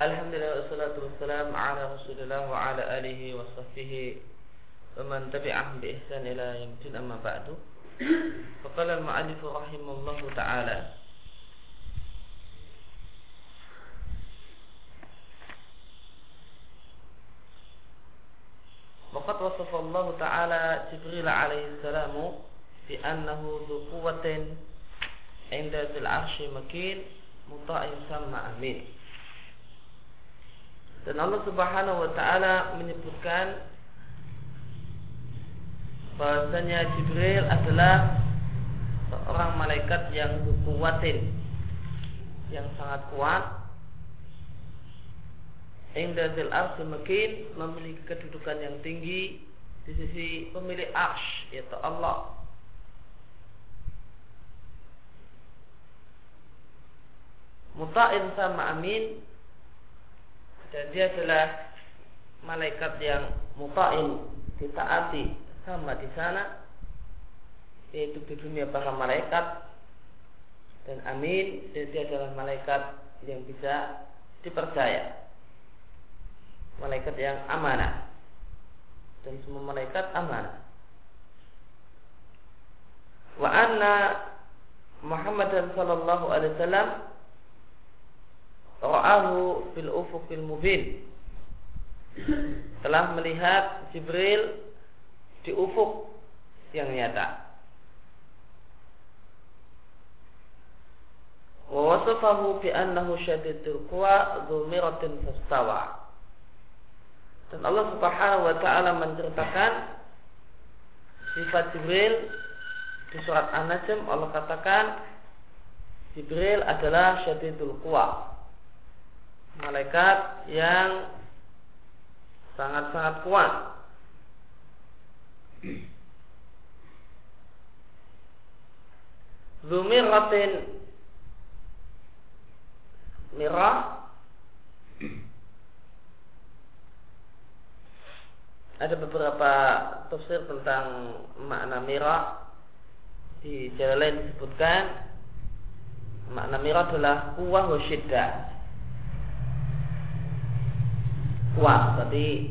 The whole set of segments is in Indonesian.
Alhamdulillah wassalatu wassalam ala Rasulillah wa ala alihi wa sahbihi wa man tabi'ahum bi ihsan ila yaumil amma ba'du. Faqala al-mu'allif rahimahullahu ta'ala Waqad wasafa Allah Ta'ala Jibril alaihi salamu bi annahu dhu quwwatin 'inda dzil 'arsy makin muta'in sama amin. Dan Allah Subhanahu wa taala menyebutkan bahasanya Jibril adalah seorang malaikat yang kuatin yang sangat kuat Inda zil arsy makin memiliki kedudukan yang tinggi di sisi pemilik arsy yaitu Allah. Muta'in sama amin dan dia adalah malaikat yang muta'in ditaati sama di sana yaitu di dunia para malaikat. Dan amin dan dia adalah malaikat yang bisa dipercaya. Malaikat yang amanah. Dan semua malaikat amanah. Wa anna Muhammad sallallahu alaihi wasallam ra'ahu fil ufuqil mubin. Telah melihat Jibril di ufuk yang nyata. Wa wasafahu bi annahu syadidul quwa dzu miratin fastawa dan Allah Subhanahu wa taala menceritakan sifat Jibril di surat An-Najm. Allah katakan Jibril adalah syadidul quwa malaikat yang sangat-sangat kuat. Zumiratin mirah ada beberapa tafsir tentang makna mirah di jalan lain disebutkan makna mirah adalah kuah wa kuat. Tapi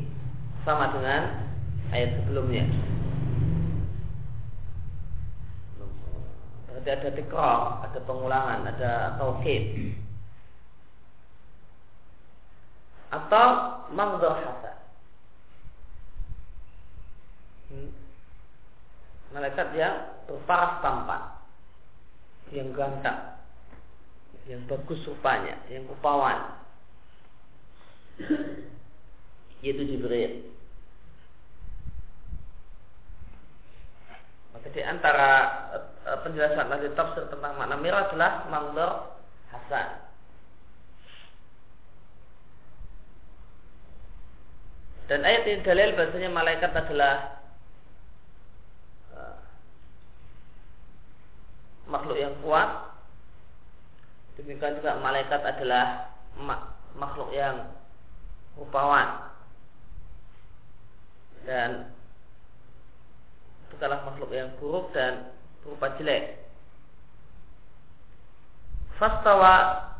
sama dengan ayat sebelumnya. Berarti ada tikrar ada pengulangan ada taukid. Atau mangdor hasan hmm. malaikat yang berparas tampan yang ganteng. Yang bagus rupanya. Yang rupawan yaitu Jibril. Maka di antara eh, penjelasan lagi tafsir tentang makna mirah adalah mangdor hasan. Dan ayat ini dalil bahasanya malaikat adalah uh, makhluk yang kuat. Demikian juga malaikat adalah makhluk yang rupawan dan bukanlah makhluk yang buruk dan berupa jelek. Fastawa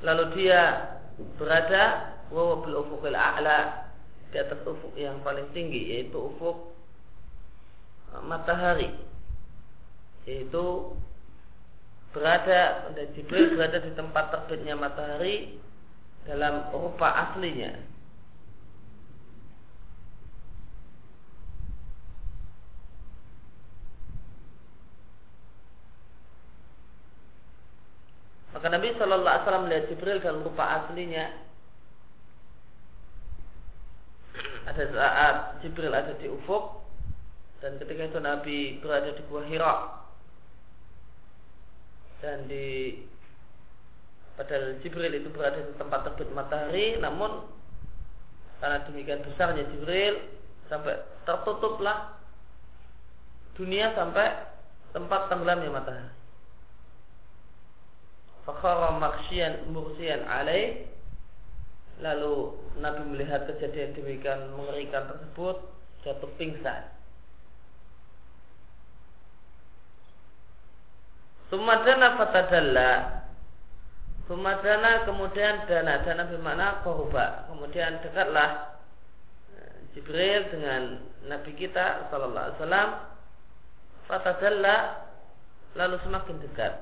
lalu dia berada wawa bil ufukil a'la di atas ufuk yang paling tinggi yaitu ufuk uh, matahari yaitu berada dan Jibril berada di tempat terbitnya matahari dalam rupa aslinya. Maka Nabi Shallallahu Alaihi Wasallam melihat Jibril dalam rupa aslinya. Ada saat Jibril ada di ufuk dan ketika itu Nabi berada di Gua Hira dan di Padahal Jibril itu berada di tempat terbit matahari, namun karena demikian besarnya Jibril sampai tertutuplah dunia sampai tempat tenggelamnya matahari. Fakhara maksyian mursian alaih Lalu Nabi melihat kejadian demikian mengerikan tersebut Jatuh pingsan Sumadana fatadalla. Sumadana kemudian dana dana bermakna koruba. Kemudian dekatlah eh, Jibril dengan Nabi kita Sallallahu Alaihi Wasallam. Fatadalla lalu semakin dekat.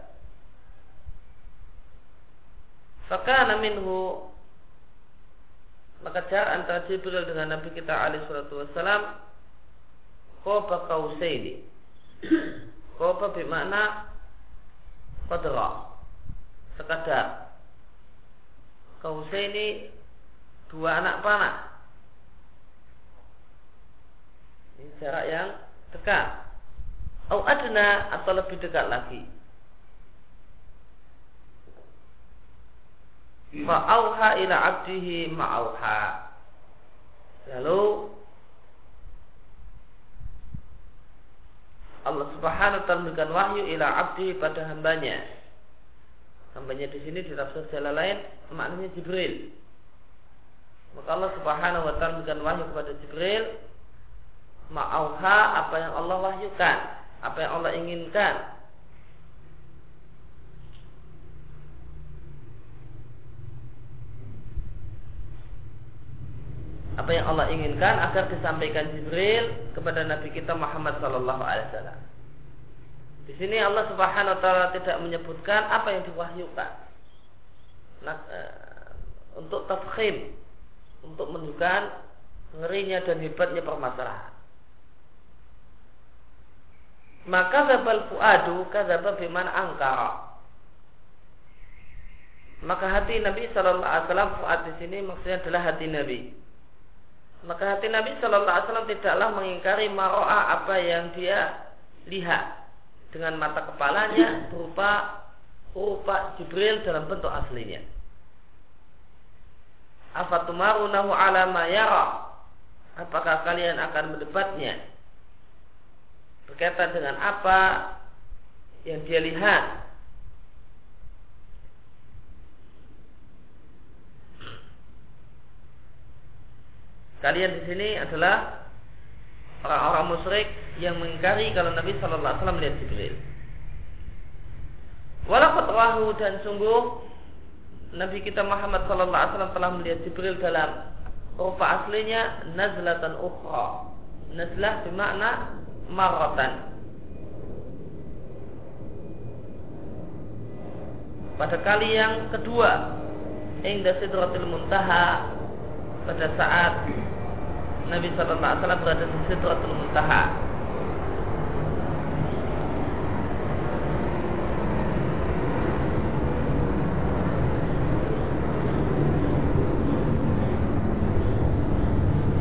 Fakana minhu maka jarak antara Jibril dengan Nabi kita alaihi salatu wassalam Qoba kausaini Qoba bermakna Qadra Sekadar Kausaini Dua anak panah Ini jarak yang dekat Au adna atau lebih dekat lagi Fa'auha ila abdihi ma'auha. Lalu Allah Subhanahu wa taala memberikan wahyu ila abdihi pada hambanya. Hambanya di sini di tafsir jalan lain maknanya Jibril. Maka Allah Subhanahu wa taala memberikan wahyu kepada Jibril ma'auha apa yang Allah wahyukan, apa yang Allah inginkan apa yang Allah inginkan agar disampaikan Jibril kepada Nabi kita Muhammad Sallallahu Alaihi Wasallam. Di sini Allah Subhanahu Wa Taala tidak menyebutkan apa yang diwahyukan nah, e, untuk tafkhim, untuk menunjukkan ngerinya dan hebatnya permasalahan. Maka zabal fuadu kadzaba bimana angkara. Maka hati Nabi Sallallahu Alaihi Wasallam fuad di sini maksudnya adalah hati Nabi maka hati Nabi Shallallahu Alaihi Wasallam tidaklah mengingkari maroa apa yang dia lihat dengan mata kepalanya berupa berupa Jibril dalam bentuk aslinya. Afatumarunahu ala yara? Apakah kalian akan mendebatnya berkaitan dengan apa yang dia lihat? Kalian di sini adalah orang-orang musyrik yang mengingkari kalau Nabi Shallallahu Alaihi Wasallam melihat Jibril. Walaupun rahu dan sungguh Nabi kita Muhammad Shallallahu Alaihi Wasallam telah melihat Jibril dalam rupa aslinya nazlatan ukhra. Nazlah bermakna maratan. Pada kali yang kedua, Indah Sidratul Muntaha pada saat Nabi Shallallahu Alaihi Wasallam berada di Sidratul Muntaha.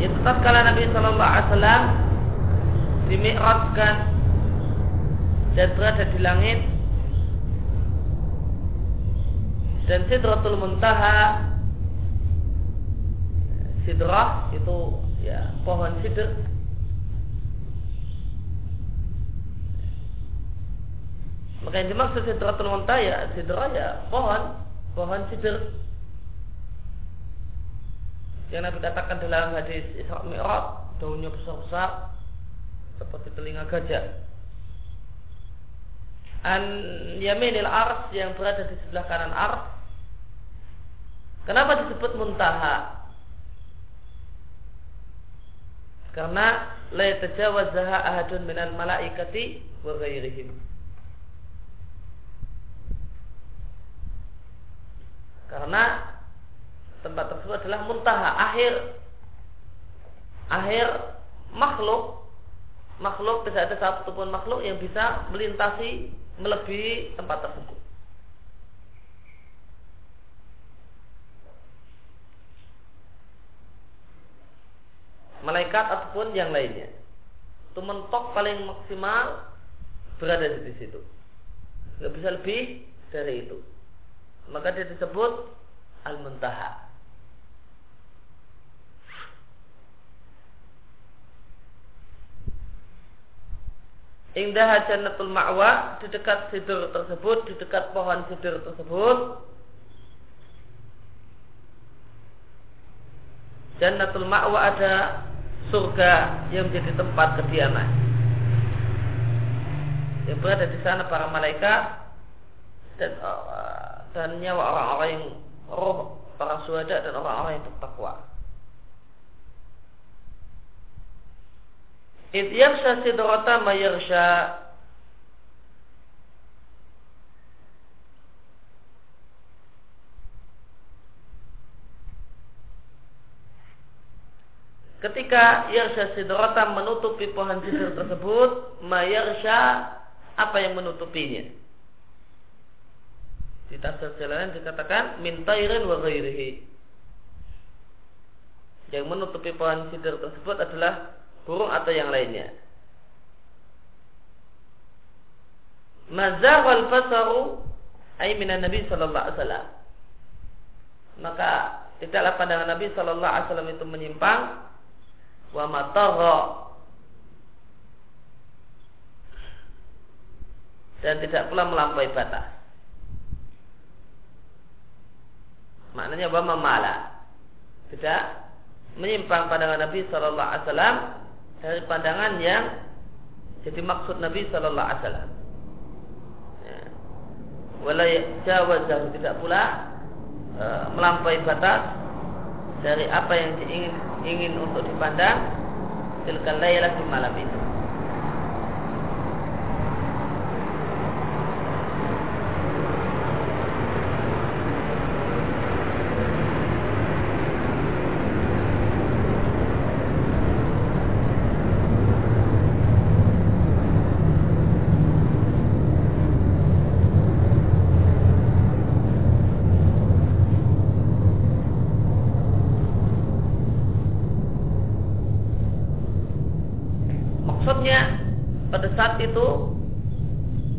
Itu tatkala Nabi Shallallahu Alaihi Wasallam dimi'rajkan dan berada di langit dan Sidratul Muntaha sidrah itu ya pohon sidr maka yang dimaksud sidratul muntaha ya sidrah ya pohon pohon sidr yang Nabi katakan dalam hadis Isra Mi'raj daunnya besar-besar seperti telinga gajah. An yaminil ars yang berada di sebelah kanan ars. Kenapa disebut muntaha karena la yatajawazzaha ahadun minal malaikati wa ghairihim karena tempat tersebut adalah muntaha akhir. Akhir makhluk. Makhluk tidak ada satu pun makhluk yang bisa melintasi melebihi tempat tersebut malaikat ataupun yang lainnya. Itu mentok paling maksimal berada di situ. Gak bisa lebih dari itu. Maka dia disebut al-muntaha. Indah jannatul ma'wa di dekat sidur tersebut, di dekat pohon sidur tersebut, Jannatul Ma'wa ada surga yang menjadi tempat kediaman. Yang berada di sana para malaikat dan uh, dan nyawa orang-orang yang roh para suhada dan orang-orang yang bertakwa. Idh yarsha sidrata mayarsha Ketika Yarsha Sidrata menutupi pohon sidr tersebut, Mayarsha apa yang menutupinya? Di tafsir lain dikatakan mintairin wa ghairihi. Yang menutupi pohon sidr tersebut adalah burung atau yang lainnya. Mazar wal basaru ay minan Nabi sallallahu alaihi wasallam. Maka tidaklah pandangan Nabi sallallahu alaihi wasallam itu menyimpang wa matagha dan tidak pula melampaui batas. Maknanya wa mamala. Tidak menyimpang pandangan Nabi sallallahu alaihi wasallam dari pandangan yang jadi maksud Nabi Shallallahu Alaihi Wasallam. Ya. Walai jawazah tidak pula e, melampaui batas dari apa yang diingin ingin untuk dipandang tilkal lailah di malam itu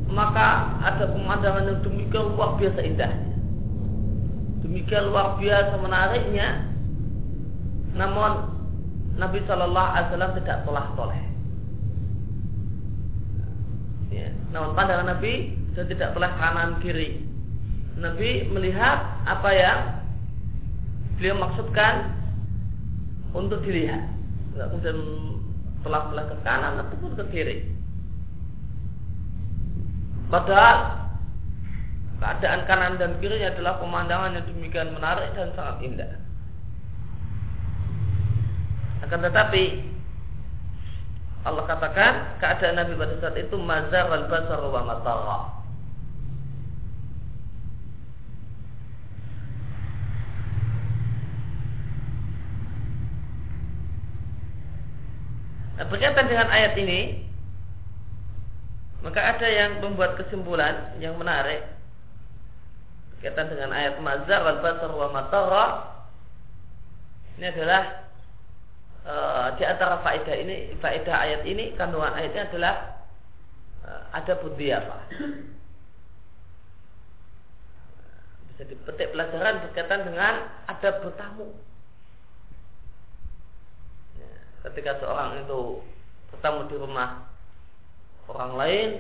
maka ada pemandangan yang demikian luar biasa indahnya demikian luar biasa menariknya namun Nabi Shallallahu Alaihi Wasallam tidak telah toleh ya. namun pandangan Nabi sudah tidak telah kanan kiri. Nabi melihat apa yang beliau maksudkan untuk dilihat. Kemudian telah telah ke kanan ataupun ke kiri. Padahal keadaan kanan dan kiri adalah pemandangan yang demikian menarik dan sangat indah. Akan tetapi Allah katakan keadaan Nabi pada saat itu mazar al basar wa matara. Nah, berkaitan dengan ayat ini, maka ada yang membuat kesimpulan yang menarik berkaitan dengan ayat mazar wal basar wa matara ini adalah e, di antara faedah ini faedah ayat ini kandungan ayatnya adalah e, ada apa? Bisa dipetik pelajaran berkaitan dengan ada bertamu. Ya, ketika seorang itu bertamu di rumah orang lain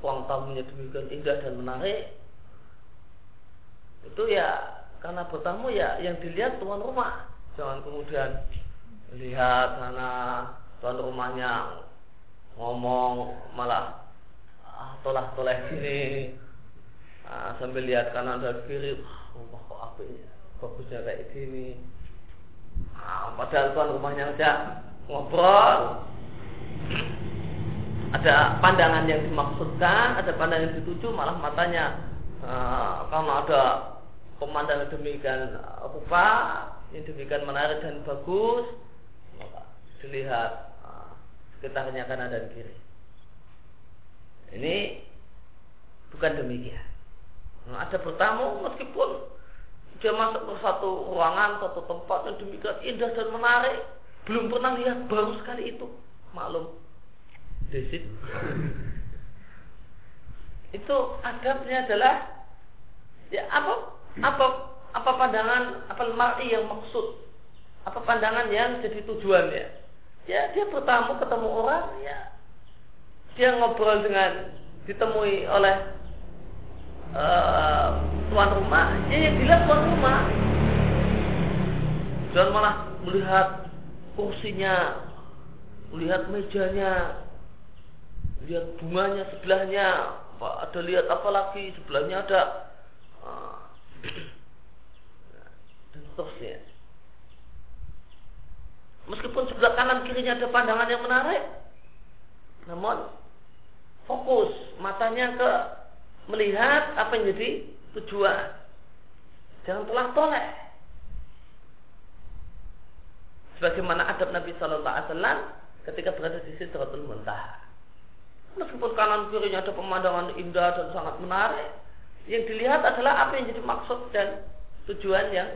ruang tamunya demikian indah dan menarik itu ya karena bertamu ya yang dilihat tuan rumah. Jangan kemudian lihat sana tuan rumahnya ngomong malah ah, tolah toleh sini. Ah, sambil lihat kanan dan kiri rumah kok apinya bagusnya kayak gini. Ah, padahal tuan rumahnya aja ngobrol. Ada pandangan yang dimaksudkan, ada pandangan yang dituju, malah matanya uh, karena ada pemandangan demikian rupa, yang demikian menarik dan bagus, maka dilihat uh, sekitarnya kanan dan kiri. Ini bukan demikian. Nah, ada bertamu meskipun dia masuk ke satu ruangan, satu tempat yang demikian indah dan menarik, belum pernah lihat baru sekali itu, maklum Desit. itu adabnya adalah ya apa apa apa pandangan apa mar'i yang maksud apa pandangan yang jadi tujuannya ya. Dia bertamu ketemu orang ya. Dia ngobrol dengan ditemui oleh uh, tuan rumah. Ya yang dilihat tuan rumah. Jangan malah melihat kursinya melihat mejanya lihat bunganya sebelahnya apa? Ada lihat apa lagi? Sebelahnya ada. Uh, dan seterusnya. Meskipun sebelah kanan kirinya ada pandangan yang menarik namun fokus matanya ke melihat apa yang jadi tujuan. Jangan telah toleh. Sebagaimana adab Nabi Shallallahu Alaihi Wasallam ketika berada di Sidratul Muntaha Meskipun kanan kirinya ada pemandangan indah dan sangat menarik, yang dilihat adalah apa yang jadi maksud dan tujuan yang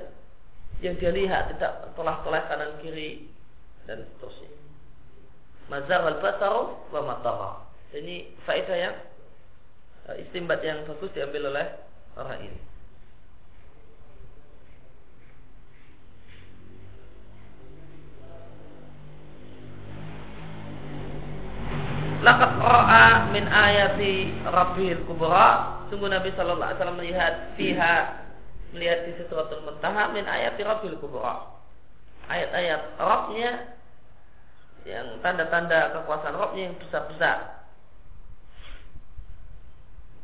yang dia lihat tidak telah-telah kanan kiri dan seterusnya. Mazar al basaru wa matara. Ini faedah yang eh, istimbat yang bagus diambil oleh orang ini. Laqad ra'a min ayati Rabbil Kubra. Sungguh Nabi sallallahu alaihi wasallam melihat fiha melihat di suratul Muntaha min ayati Rabbil Kubra. Ayat-ayat Rabbnya yang tanda-tanda kekuasaan Rabbnya yang besar-besar.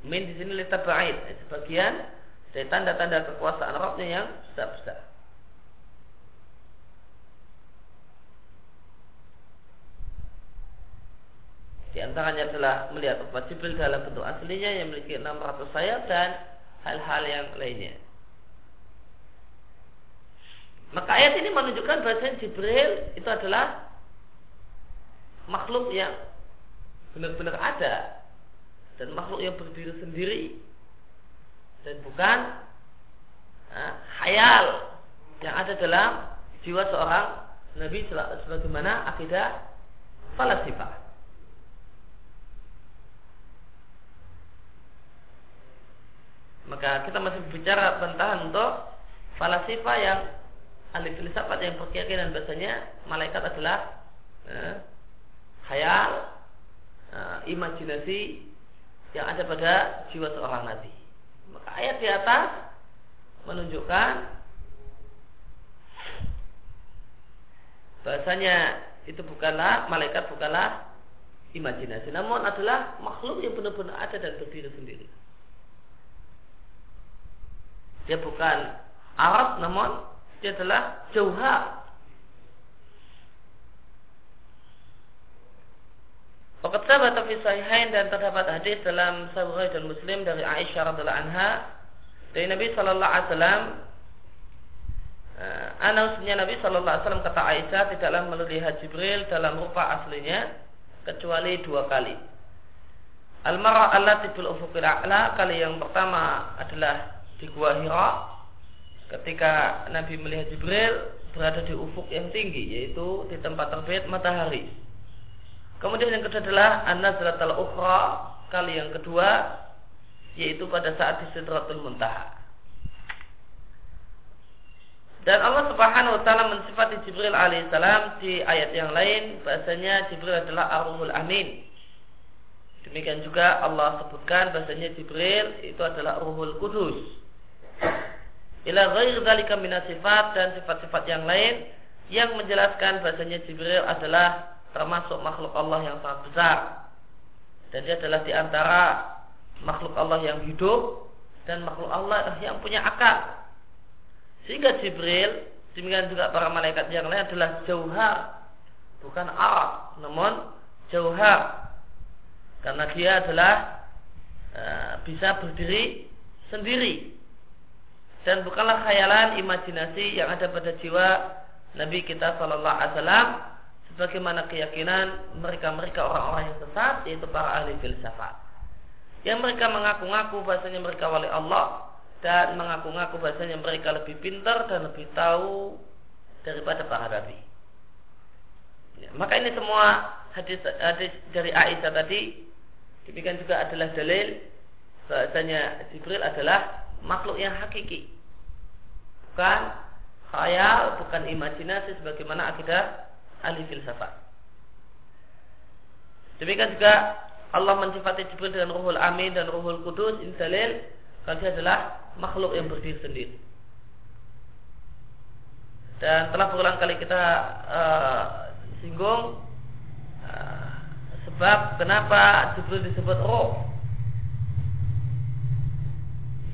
Min di sini ba'id sebagian dari tanda-tanda kekuasaan Rabbnya yang besar-besar. Di antaranya adalah melihat obat Jibril dalam bentuk aslinya yang memiliki 600 sayap dan hal-hal yang lainnya. Maka ayat ini menunjukkan bahwa Jibril itu adalah makhluk yang benar-benar ada dan makhluk yang berdiri sendiri dan bukan uh, hayal yang ada dalam jiwa seorang nabi sebagaimana akidah falasifah. Maka kita masih bicara bantahan untuk falasifa yang ahli filsafat yang berkeyakinan bahasanya malaikat adalah eh, khayal, eh, imajinasi yang ada pada jiwa seorang nabi. Maka ayat di atas menunjukkan bahasanya itu bukanlah malaikat bukanlah imajinasi, namun adalah makhluk yang benar-benar ada dan berdiri sendiri. Dia bukan Arab namun dia adalah jauhar. Fakat sahabat fi sahihain dan terdapat hadis dalam Sahih dan Muslim dari Aisyah radhiallahu anha dari Nabi sallallahu alaihi wasallam eh, Anasnya Nabi Shallallahu Alaihi Wasallam kata Aisyah tidaklah melihat Jibril dalam rupa aslinya kecuali dua kali. Al-marah allati bil ufuqil a'la kali yang pertama adalah di Gua Hira ketika Nabi melihat Jibril berada di ufuk yang tinggi yaitu di tempat terbit matahari. Kemudian yang kedua adalah an-nazlatul ukhra kali yang kedua yaitu pada saat di Sidratul Muntaha. Dan Allah Subhanahu wa taala mensifati Jibril alaihissalam di ayat yang lain bahasanya Jibril adalah Ar-Ruhul Amin. Demikian juga Allah sebutkan bahasanya Jibril itu adalah Ruhul Kudus ila ghair dzalika sifat dan sifat-sifat yang lain yang menjelaskan bahasanya Jibril adalah termasuk makhluk Allah yang sangat besar. Dan dia adalah di antara makhluk Allah yang hidup dan makhluk Allah yang punya akal. Sehingga Jibril demikian juga para malaikat yang lain adalah jauhar bukan Arab namun jauhar. Karena dia adalah e, bisa berdiri sendiri dan bukanlah khayalan imajinasi yang ada pada jiwa Nabi kita Shallallahu Alaihi Wasallam sebagaimana keyakinan mereka-mereka orang-orang yang sesat yaitu para ahli filsafat. Yang mereka mengaku-ngaku bahasanya mereka wali Allah dan mengaku-ngaku bahasanya mereka lebih pintar dan lebih tahu daripada para nabi. Ya, maka ini semua hadis, hadis dari Aisyah tadi. Demikian juga adalah dalil bahasanya Jibril adalah makhluk yang hakiki bukan khayal, bukan imajinasi sebagaimana akidah ahli filsafat. Demikian juga Allah mensifati Jibril dengan Ruhul Amin dan Ruhul Kudus ini dalil kalau dia adalah makhluk yang berdiri sendiri. Dan telah berulang kali kita uh, singgung uh, sebab kenapa Jibril disebut roh.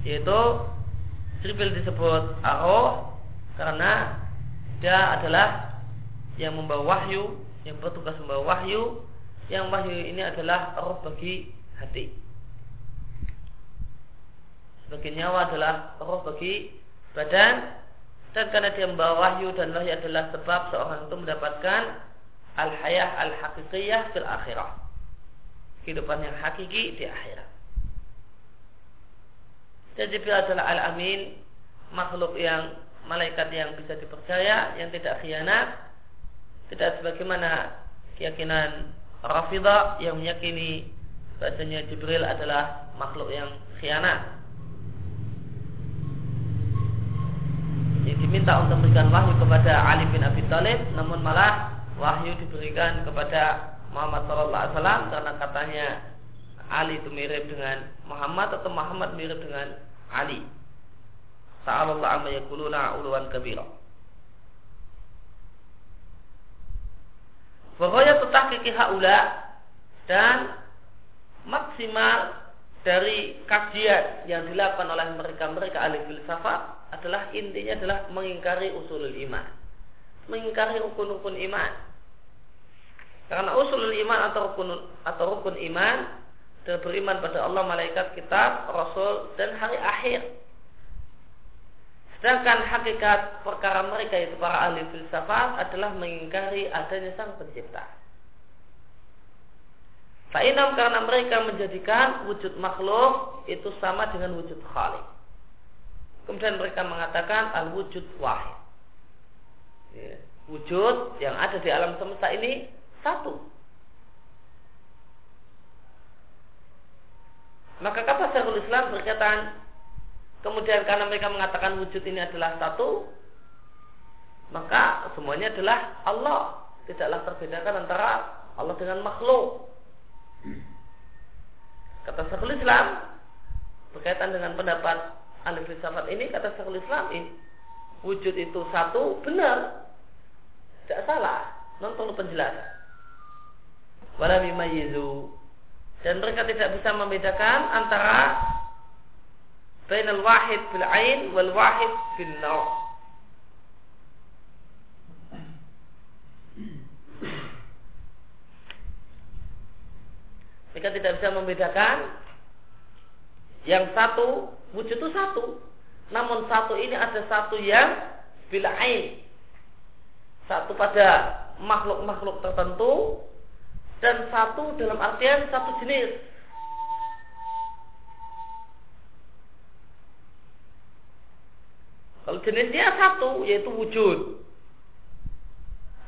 yaitu Jibril disebut arroh karena dia adalah yang membawa wahyu, yang bertugas membawa wahyu, yang wahyu ini adalah roh bagi hati. Sebagai nyawa adalah roh bagi badan dan karena dia membawa wahyu dan wahyu adalah sebab seorang itu mendapatkan al-hayah al-haqiqiyah fil akhirah. Kehidupan yang hakiki di akhirat. Dan Jibril adalah al-amin, makhluk yang malaikat yang bisa dipercaya, yang tidak khianat, tidak sebagaimana keyakinan Rafidah yang meyakini bahasanya Jibril adalah makhluk yang khianat. Yang diminta untuk memberikan wahyu kepada Ali bin Abi Thalib, namun malah wahyu diberikan kepada Muhammad SAW karena katanya Ali itu mirip dengan Muhammad atau Muhammad mirip dengan Ali. Ta'ala amma yakuluna uluan kabira. Faghayatu tahqiqi haula dan maksimal dari kajian yang dilakukan oleh mereka-mereka ahli filsafat adalah intinya adalah mengingkari usulul iman. Mengingkari rukun-rukun iman. Karena usulul iman atau rukun atau rukun iman dan beriman pada Allah, malaikat, kitab, rasul dan hari akhir. Sedangkan hakikat perkara mereka itu para ahli filsafat adalah mengingkari adanya sang pencipta. Fa'inam karena mereka menjadikan wujud makhluk itu sama dengan wujud khalik. Kemudian mereka mengatakan al-wujud wahid. Ya, wujud yang ada di alam semesta ini satu. Maka kata Syekhul Islam berkaitan Kemudian karena mereka mengatakan wujud ini adalah satu, maka semuanya adalah Allah. Tidaklah terbedakan antara Allah dengan makhluk. Kata Syekhul Islam berkaitan dengan pendapat ahli filsafat ini kata Syekhul Islam ini wujud itu satu benar tidak salah non perlu penjelasan wala dan mereka tidak bisa membedakan antara bain al-wahid fil ain wal wahid fil naw. Mereka tidak bisa membedakan yang satu wujud itu satu. Namun satu ini ada satu yang bila ain. Satu pada makhluk-makhluk tertentu dan satu dalam artian satu jenis Kalau jenisnya satu yaitu wujud.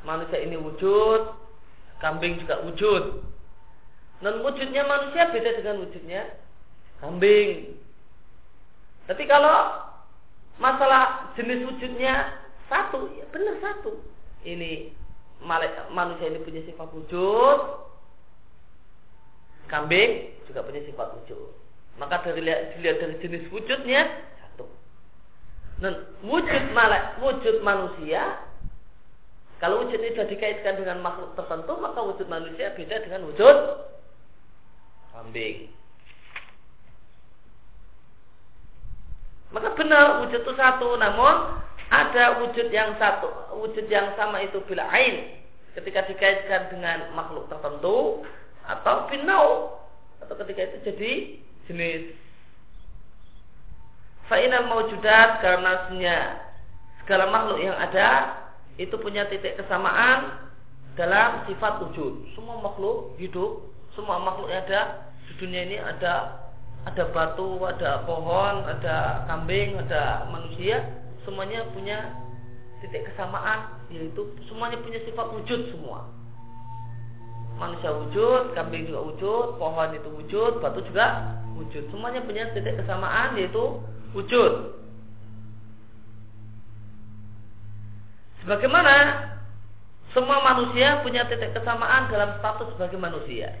Manusia ini wujud, kambing juga wujud. Dan wujudnya manusia beda dengan wujudnya kambing. Tapi kalau masalah jenis wujudnya satu, ya benar satu. Ini manusia ini punya sifat wujud, kambing juga punya sifat wujud. Maka dari dilihat dari jenis wujudnya dan wujud malak, wujud manusia kalau wujud ini sudah dikaitkan dengan makhluk tertentu maka wujud manusia beda dengan wujud kambing. Maka benar wujud itu satu, namun ada wujud yang satu, wujud yang sama itu bila ain. Ketika dikaitkan dengan makhluk tertentu atau binau atau ketika itu jadi jenis. Fa'inal mawjudat karena segala makhluk yang ada itu punya titik kesamaan dalam sifat wujud. Semua makhluk hidup, semua makhluk yang ada di dunia ini ada ada batu, ada pohon, ada kambing, ada manusia, semuanya punya titik kesamaan yaitu semuanya punya sifat wujud semua. Manusia wujud, kambing juga wujud, pohon itu wujud, batu juga wujud. Semuanya punya titik kesamaan yaitu wujud. Sebagaimana semua manusia punya titik kesamaan dalam status sebagai manusia.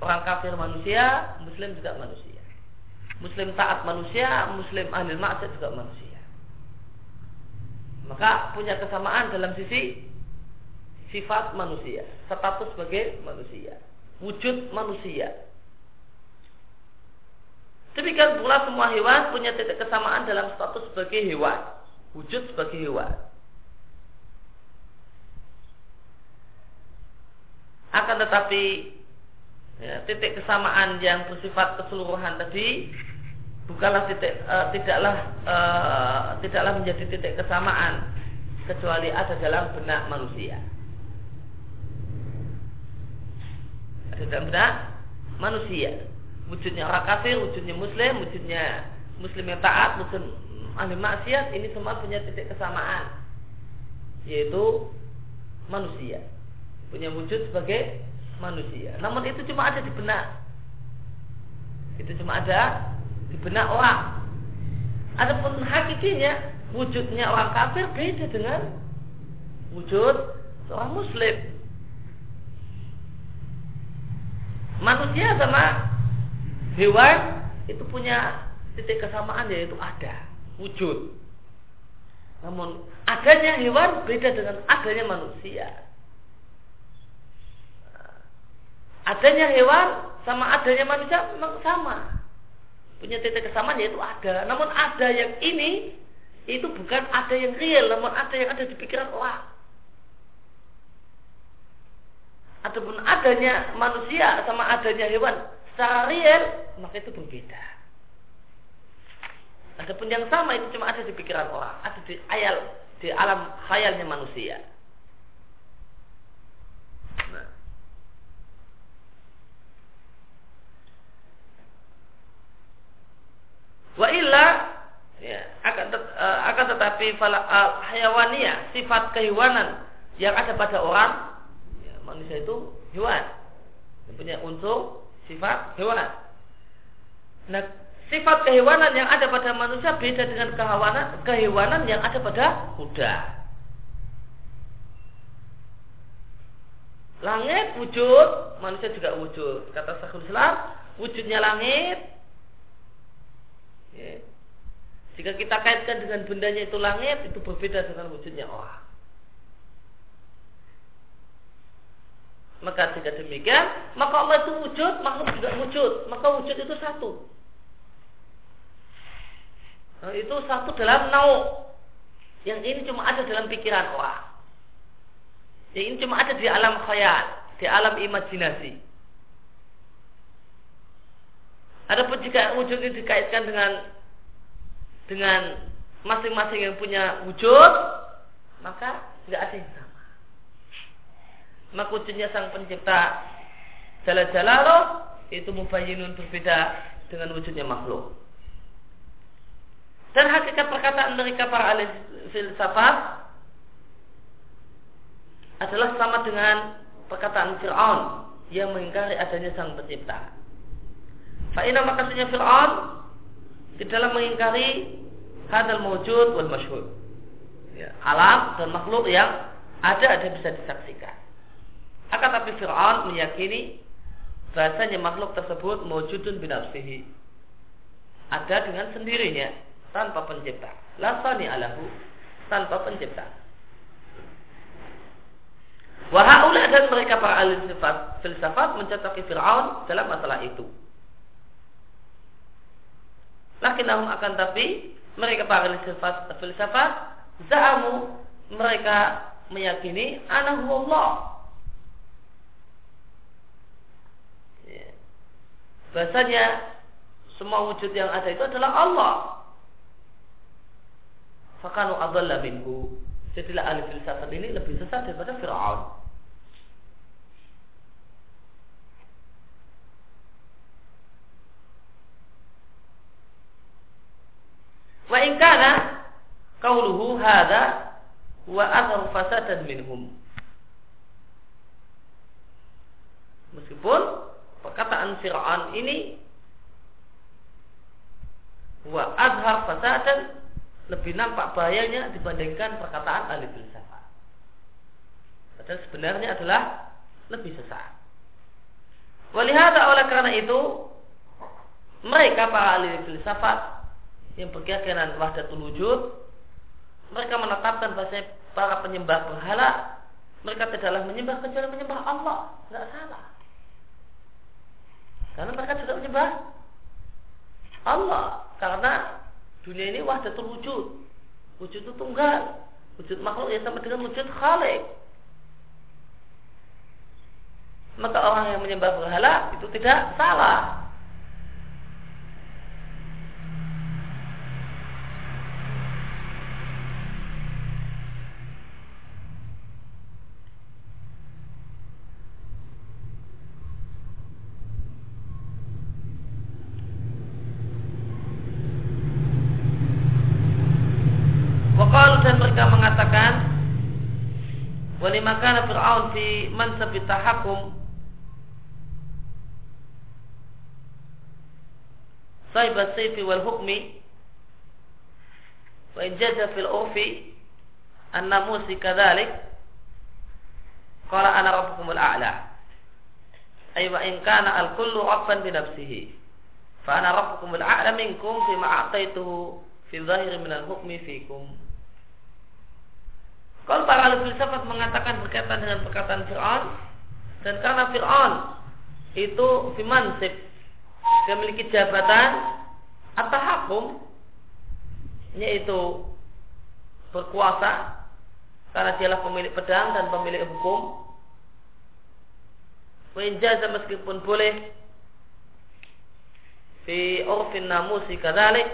Orang kafir manusia, muslim juga manusia. Muslim taat manusia, muslim ahli maksiat juga manusia. Maka punya kesamaan dalam sisi sifat manusia, status sebagai manusia, wujud manusia. Demikian pula semua hewan punya titik kesamaan dalam status sebagai hewan, wujud sebagai hewan. Akan tetapi ya, titik kesamaan yang bersifat keseluruhan tadi bukanlah titik uh, tidaklah uh, tidaklah menjadi titik kesamaan kecuali ada dalam benak manusia. Ada dalam benak manusia. Wujudnya orang kafir, wujudnya muslim, wujudnya muslim yang taat, muslim ahli maksiat, ini semua punya titik kesamaan. Yaitu manusia. Punya wujud sebagai manusia. Namun itu cuma ada di benak. Itu cuma ada di benak orang. Adapun hakikinya wujudnya orang kafir beda dengan wujud seorang muslim. Manusia sama hewan itu punya titik kesamaan yaitu ada wujud. Namun adanya hewan beda dengan adanya manusia. Adanya hewan sama adanya manusia memang sama. Punya titik kesamaan yaitu ada. Namun ada yang ini itu bukan ada yang real, namun ada yang ada di pikiran orang. Adapun adanya manusia sama adanya hewan secara real maka itu berbeda. Adapun yang sama itu cuma ada di pikiran orang, ada di ayal di alam khayalnya manusia. Nah. Wa illa ya, akan tet, uh, akan tetapi fala, uh, hayawania sifat kehewanan yang ada pada orang ya, manusia itu hewan punya unsur sifat hewan. Nah, sifat kehewanan yang ada pada manusia beda dengan kehewanan kehewanan yang ada pada kuda. Langit wujud, manusia juga wujud. Kata Syekhul Islam, wujudnya langit. Ya. Jika kita kaitkan dengan bendanya itu langit, itu berbeda dengan wujudnya orang. Maka jika demikian, maka Allah itu wujud, makhluk juga wujud. Maka wujud itu satu. Nah, itu satu dalam nau. Yang ini cuma ada dalam pikiran orang. Yang ini cuma ada di alam khayal, di alam imajinasi. Adapun jika wujud ini dikaitkan dengan dengan masing-masing yang punya wujud, maka tidak ada yang maka wujudnya sang pencipta jala jalalo itu mubayyinun berbeda dengan wujudnya makhluk. Dan hakikat perkataan mereka para ahli filsafat adalah sama dengan perkataan Fir'aun yang mengingkari adanya sang pencipta. Fa'ina makasihnya Fir'aun di dalam mengingkari hadal mewujud wal masyhur. Ya, alam dan makhluk yang ada ada bisa disaksikan. Akan tapi Fir'aun meyakini bahasanya makhluk tersebut mewujudun binafsihi. Ada dengan sendirinya tanpa pencipta. Lasani alahu tanpa pencipta. Wahaulah dan mereka para ahli filsafat mencocoki Fir'aun dalam masalah itu. Lakinnahum akan tapi mereka para ahli filsafat za'amu mereka meyakini anahu Allah bahasanya semua wujud yang ada itu adalah Allah. Fakanu adalla minhu. Jadilah ahli filsafat ini lebih sesat daripada Fir'aun. Wa in kana qauluhu hadha wa athar fasadan minhum. Meskipun perkataan Fir'aun ini wa adhar fasadan lebih nampak bahayanya dibandingkan perkataan ahli filsafat. Padahal sebenarnya adalah lebih sesat. Walihada oleh karena itu mereka para ahli filsafat yang berkeyakinan wahdatul wujud mereka menetapkan bahasa para penyembah berhala mereka tidaklah menyembah kecuali menyembah Allah, tidak salah. Karena mereka juga menyembah Allah karena dunia ini wahdatul wujud. Wujud itu tunggal. Wujud makhluk ya sama dengan wujud khalik. Maka orang yang menyembah berhala itu tidak salah. Kana Fir'aun fi mansab tahakum Saib as-sayfi wal hukmi wa in jaza fil urfi an-namusi kadzalik qala ana rabbukumul a'la ay wa in kana al-kullu rabban bi nafsihi fa ana rabbukumul a'la minkum fi ma a'taituhu fi dhahiri min al-hukmi fikum kalau para ahli filsafat mengatakan berkaitan dengan perkataan Fir'aun dan karena Fir'aun itu fimansib dia memiliki jabatan atau hakum yaitu berkuasa karena dialah pemilik pedang dan pemilik hukum. Wenjaza meskipun boleh fi urfin namusi kadalik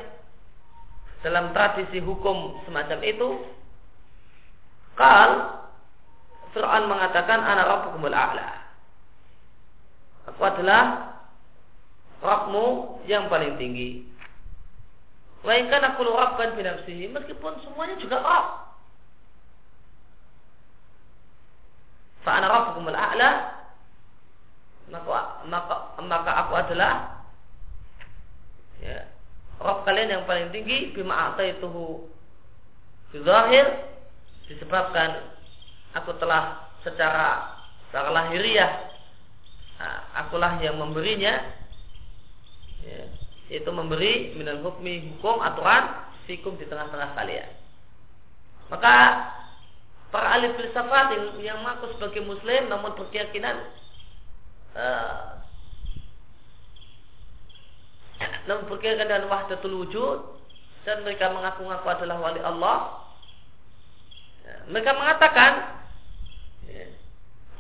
dalam tradisi hukum semacam itu Kal Fir'aun mengatakan ana rabbukumul a'la. Aku adalah Rabbmu yang paling tinggi. Melainkan aku rabban binafsihi meskipun semuanya juga Rabb. Fa'ana rabbukumul a'la maka, maka, maka aku adalah ya, Rabb kalian yang paling tinggi bima fi zahir disebabkan aku telah secara secara lahiriah nah, akulah yang memberinya ya, yaitu memberi minal hukmi hukum aturan fikum di tengah-tengah kalian. Maka para ahli filsafat yang, yang mengaku sebagai muslim namun berkeyakinan uh, namun berkeyakinan dengan wahdatul wujud dan mereka mengaku-ngaku adalah wali Allah mereka mengatakan ya,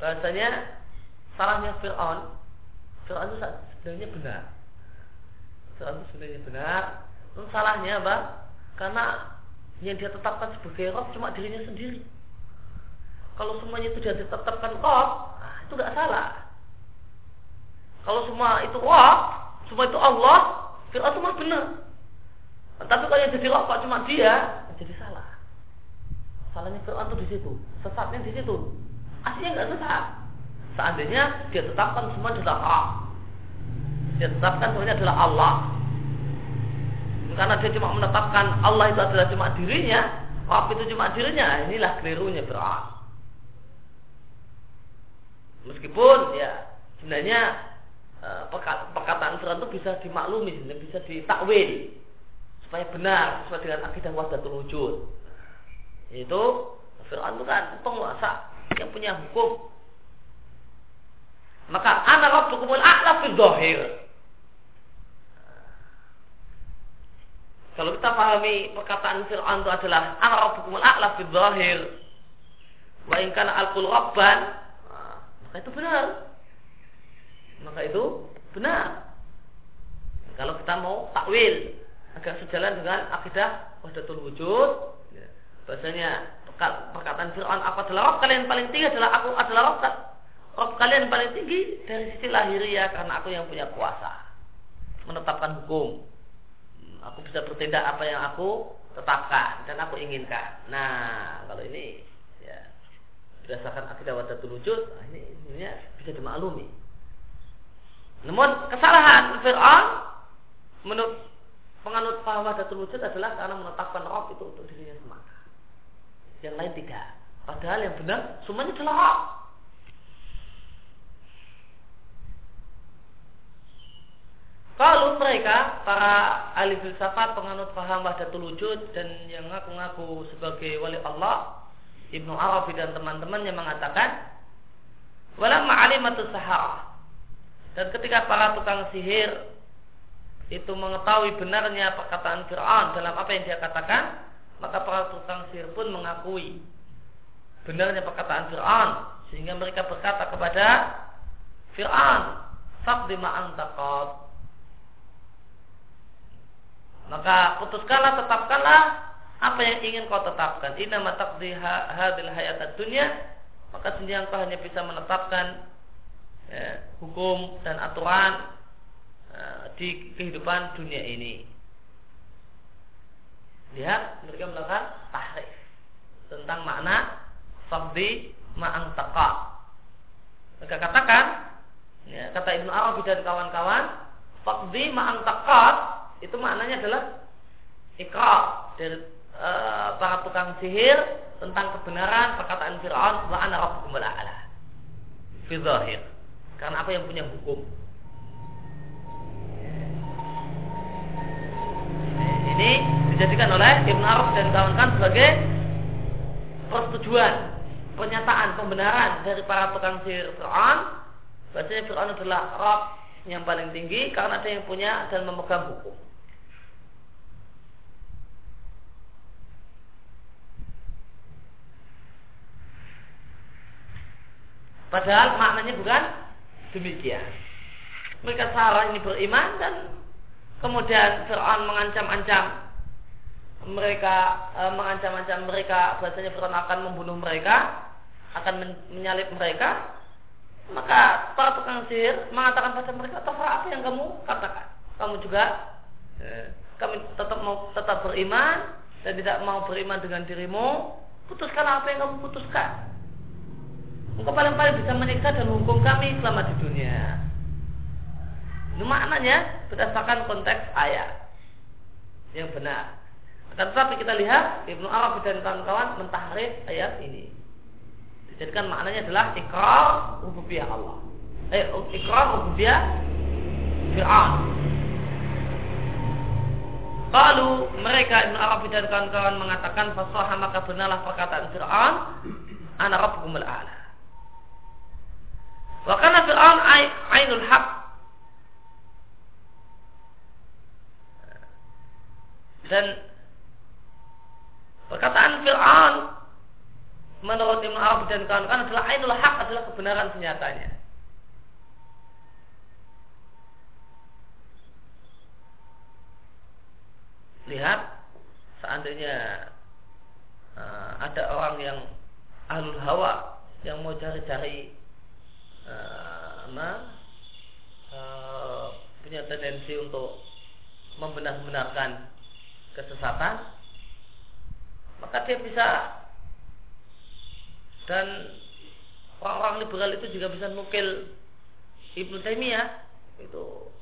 bahasanya salahnya Fir'aun. Fir'aun itu sebenarnya benar. Fir'aun itu sebenarnya benar. Lalu salahnya apa? Karena yang dia tetapkan sebagai roh cuma dirinya sendiri. Kalau semuanya itu dia ditetapkan roh nah, itu gak salah. Kalau semua itu roh semua itu Allah Fir'aun itu mah benar. Tapi kalau yang jadi roh cuma dia Salahnya Fir'aun itu di situ, sesatnya di situ. Aslinya nggak sesat. Seandainya dia tetapkan semua adalah Allah. Dia tetapkan semuanya adalah Allah. Karena dia cuma menetapkan Allah itu adalah cuma dirinya, Rabb itu cuma dirinya. Inilah kelirunya Fir'aun. Meskipun ya sebenarnya eh, perkataan Fir'aun itu bisa dimaklumi, bisa ditakwil supaya benar sesuai dengan akidah wahdatul wujud itu Fir'aun itu kan penguasa yang punya hukum. Maka anak rabbukumul a'la fil dhahir. Kalau kita pahami perkataan Fir'aun itu adalah anak rabbukumul a'la fil dhahir. Wa in al-qul rabban, maka itu benar. Maka itu benar. Kalau kita mau takwil agar sejalan dengan akidah wahdatul wujud bahasanya perkataan Fir'aun aku adalah Rob kalian paling tinggi adalah aku adalah Rob, Rob kalian paling tinggi dari sisi lahiriah karena aku yang punya kuasa. Menetapkan hukum. Aku bisa bertindak apa yang aku tetapkan dan aku inginkan. Nah kalau ini ya berdasarkan akidah wadatul wujud nah ini sebenarnya bisa dimaklumi. Namun kesalahan Fir'aun menurut penganut paham wadatul wujud adalah karena menetapkan Rob itu untuk dirinya semata yang lain tidak. Padahal yang benar semuanya hak. Kalau mereka para ahli filsafat penganut paham wahdatul wujud dan yang ngaku-ngaku sebagai wali Allah Ibnu Arabi dan teman-temannya mengatakan wala ma'alimatu sahara dan ketika para tukang sihir itu mengetahui benarnya perkataan Fir'aun dalam apa yang dia katakan, maka para tukang sihir pun mengakui benarnya perkataan Fir'aun sehingga mereka berkata kepada Fir'aun, "Faqdi ma antaqad." Maka putuskanlah, tetapkanlah apa yang ingin kau tetapkan. Inna mataqdi hadil hayat dunia, maka sendiri kau hanya bisa menetapkan ya, hukum dan aturan uh, di kehidupan dunia ini. Lihat mereka melakukan tahrif tentang makna faqdi ma'ang taqa. Mereka katakan ya, kata Ibnu Arabi dan kawan-kawan faqdi ma'ang taqa itu maknanya adalah ikra dari e, para tukang sihir tentang kebenaran perkataan Fir'aun wa ana rabbukumul a'la. Fi zahir. Karena apa yang punya hukum ini dijadikan oleh Ibn Arab dan kawan-kawan sebagai persetujuan pernyataan pembenaran dari para tukang sihir Fir'aun bahwasanya Fir'aun adalah Rabb yang paling tinggi karena dia yang punya dan memegang hukum Padahal maknanya bukan demikian. Mereka salah ini beriman dan kemudian Fir'aun mengancam-ancam mereka e, mengancam-ancam mereka bahasanya Fir'aun akan membunuh mereka akan men menyalip mereka. Maka para tukang sihir mengatakan pada mereka terserah apa yang kamu katakan? Kamu juga eh, kami tetap mau tetap beriman dan tidak mau beriman dengan dirimu. Putuskan apa yang kamu putuskan. Engkau paling-paling bisa menyiksa dan menghukum kami selama di dunia. Itu maknanya berdasarkan konteks ayat yang benar. Akan tetapi kita lihat Ibnu Arabi dan kawan-kawan mentahrif ayat ini. Dijadikan maknanya adalah ikrar rububiyah Allah. Eh, ikrar rububiyah Fir'aun. Lalu mereka Ibnu Arabi dan kawan-kawan mengatakan fasaha maka benarlah perkataan Fir'aun ana rabbukumul a'la. Wa kana Fir'aun ainul haq. Dan perkataan Fir'aun menurut Ibn Arab dan kawan-kawan adalah ainul haq adalah kebenaran senyatanya. Lihat seandainya uh, ada orang yang ahlul hawa yang mau cari-cari uh, uh, punya tendensi untuk membenar-benarkan kesesatan maka dia bisa dan orang-orang liberal itu juga bisa nukil Ibnu Taimiyah itu